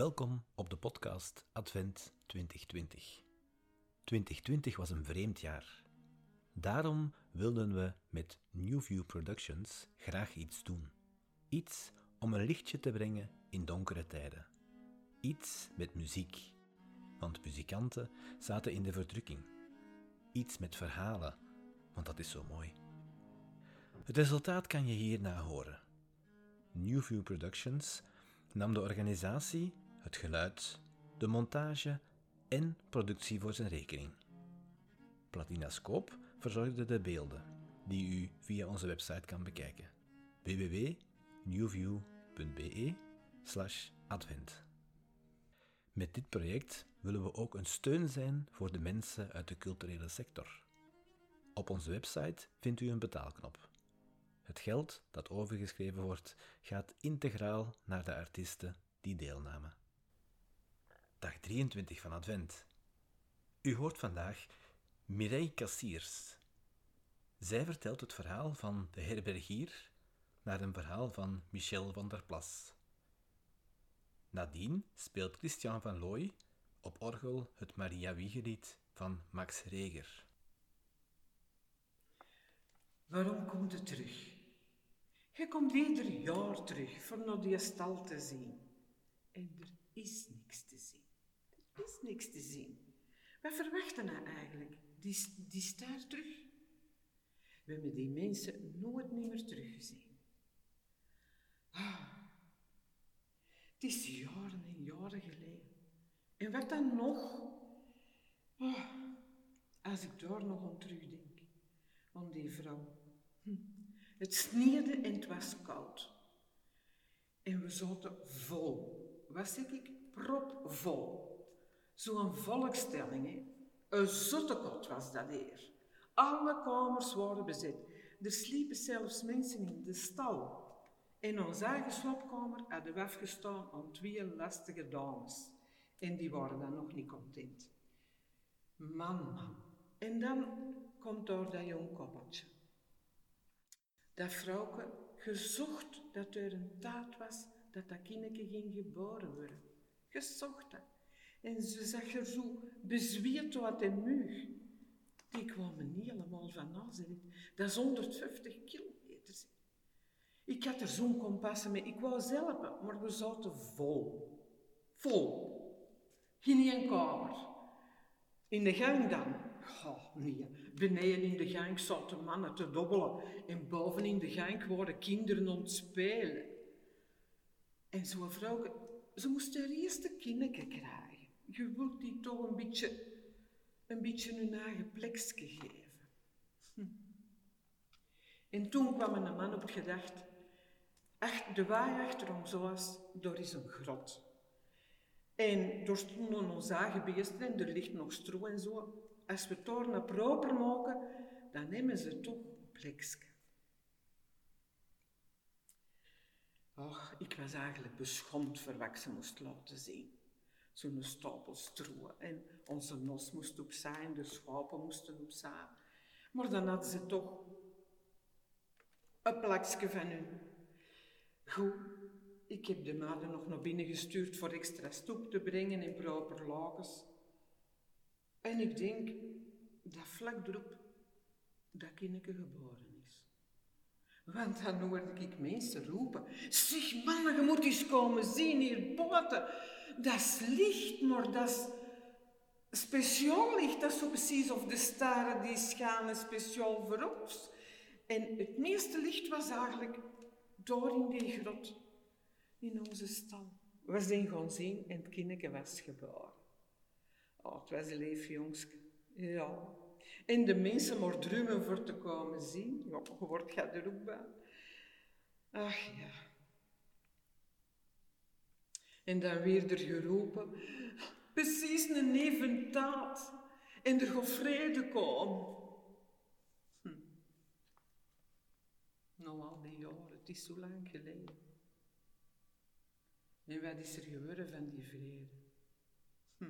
Welkom op de podcast Advent 2020. 2020 was een vreemd jaar. Daarom wilden we met Newview Productions graag iets doen. Iets om een lichtje te brengen in donkere tijden. Iets met muziek, want muzikanten zaten in de verdrukking. Iets met verhalen, want dat is zo mooi. Het resultaat kan je hierna horen. Newview Productions nam de organisatie, het geluid, de montage en productie voor zijn rekening. Platinascoop verzorgde de beelden, die u via onze website kan bekijken. www.newview.be advent. Met dit project willen we ook een steun zijn voor de mensen uit de culturele sector. Op onze website vindt u een betaalknop. Het geld dat overgeschreven wordt, gaat integraal naar de artiesten die deelnamen. Dag 23 van Advent. U hoort vandaag Mireille Cassiers. Zij vertelt het verhaal van de herbergier naar een verhaal van Michel van der Plas. Nadien speelt Christian van Looy op orgel het Maria Wiegelied van Max Reger. Waarom komt het terug? Je komt ieder jaar terug voor naar die stal te zien. En er is niks te zien. Is niks te zien. Wat verwachten nou eigenlijk? Die, die staat terug. We hebben die mensen nooit meer teruggezien. Ah, het is jaren en jaren geleden. En wat dan nog? Ah, als ik daar nog aan terugdenk, aan die vrouw. Hm. Het sneeuwde en het was koud. En we zaten vol. Wat zeg ik? Propvol. Zo'n volkstelling, hè. Een zottekot was dat hier. Alle kamers waren bezet. Er sliepen zelfs mensen in de stal. In onze eigen slaapkamer hadden we afgestaan aan twee lastige dames. En die waren dan nog niet content. Man. En dan komt daar dat jong koppeltje dat vrouwke gezocht dat er een taart was dat dat kindje ging geboren worden. Gezocht dat. En ze zag er zo bezweerd uit de muur. Die kwamen niet helemaal van Nazareth. Dat is 150 kilometer. Ik had er zo'n kompassen mee. Ik wou zelf, maar we zaten vol. Vol. Geen één kamer. In de gang dan. Oh, nee. Beneden in de gang zaten mannen te dobbelen en boven in de gang waren kinderen ontspelen. En zo'n vrouw, ze moest haar eerste kinderen krijgen. Je wilt die toch een beetje, een beetje hun eigen plekje geven. Hm. En toen kwam een man op gedacht, ach, de waai achterom zoals, daar is een grot. En door stonden ons eigen beesten en er ligt nog stro en zo als we het naar proper maken, dan nemen ze toch een plekje. Och, ik was eigenlijk beschomd voor wat ze moest laten zien. Zo'n stapel stro en onze nos moest opzij en de schapen moesten opzij. Maar dan hadden ze toch een plakje van hun. Goed, ik heb de maden nog naar binnen gestuurd voor extra stoep te brengen in proper lakens. En ik denk dat vlak erop dat kindje geboren is. Want dan hoorde ik mensen roepen, zeg mannen, je moet eens komen zien hier buiten. Dat is licht, maar dat speciaal licht. Dat is zo precies of de sterren die schijnen speciaal voor ons. En het meeste licht was eigenlijk door in die grot, in onze stal. We zijn gaan zien en het kindje was geboren. Oh, het was een lief jongske. Ja. En de mensen maar drummen voor te komen zien. Ja, je gaat er ook bij. Ach ja. En dan weer er geroepen. Precies een eventaat. En er gaat komen. Hm. Nou, al die jaren, het is zo lang geleden. En wat is er geworden van die vrede? Hm.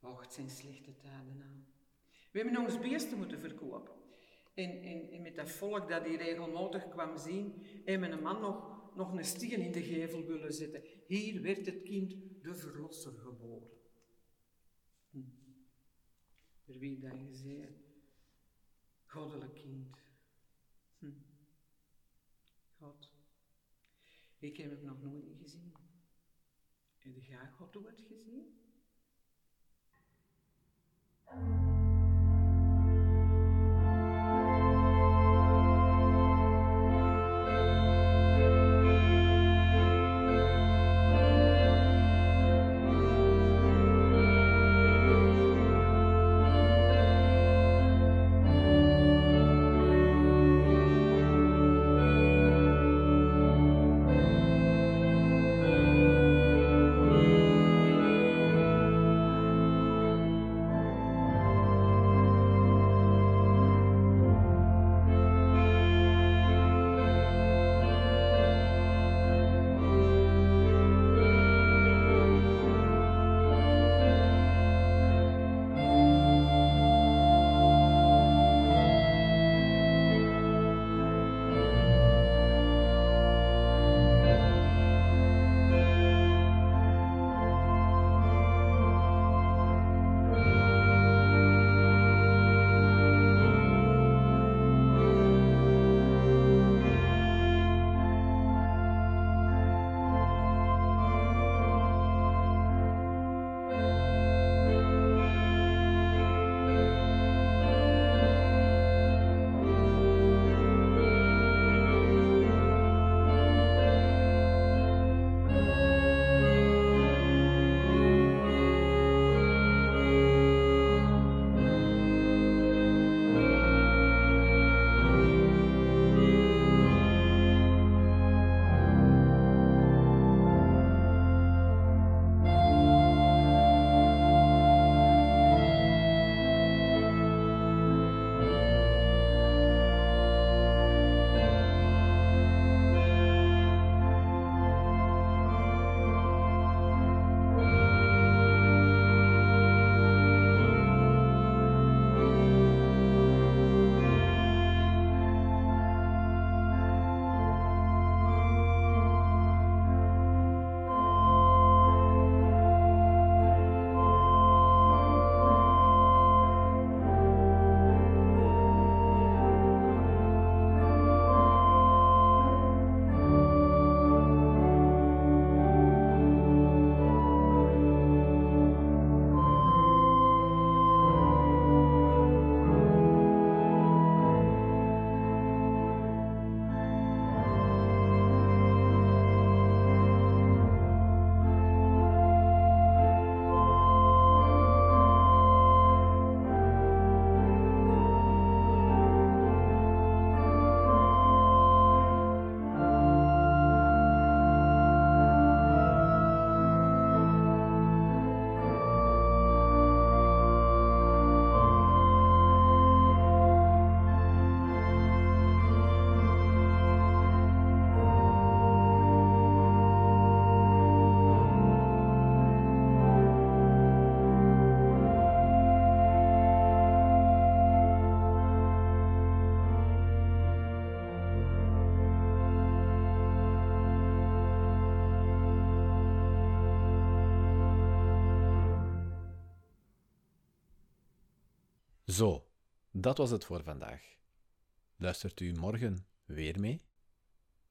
Och, het zijn slechte tijden aan. We hebben ons beesten moeten verkopen. En, en, en, met dat volk dat die regelmatig kwam zien, hebben een man nog nog een steen in de gevel willen zetten. Hier werd het kind de verlosser geboren. Hm. Er wie dat je goddelijk kind. Hm. God, ik heb hem nog nooit gezien. Heb jij God ooit gezien? Zo, dat was het voor vandaag. Luistert u morgen weer mee?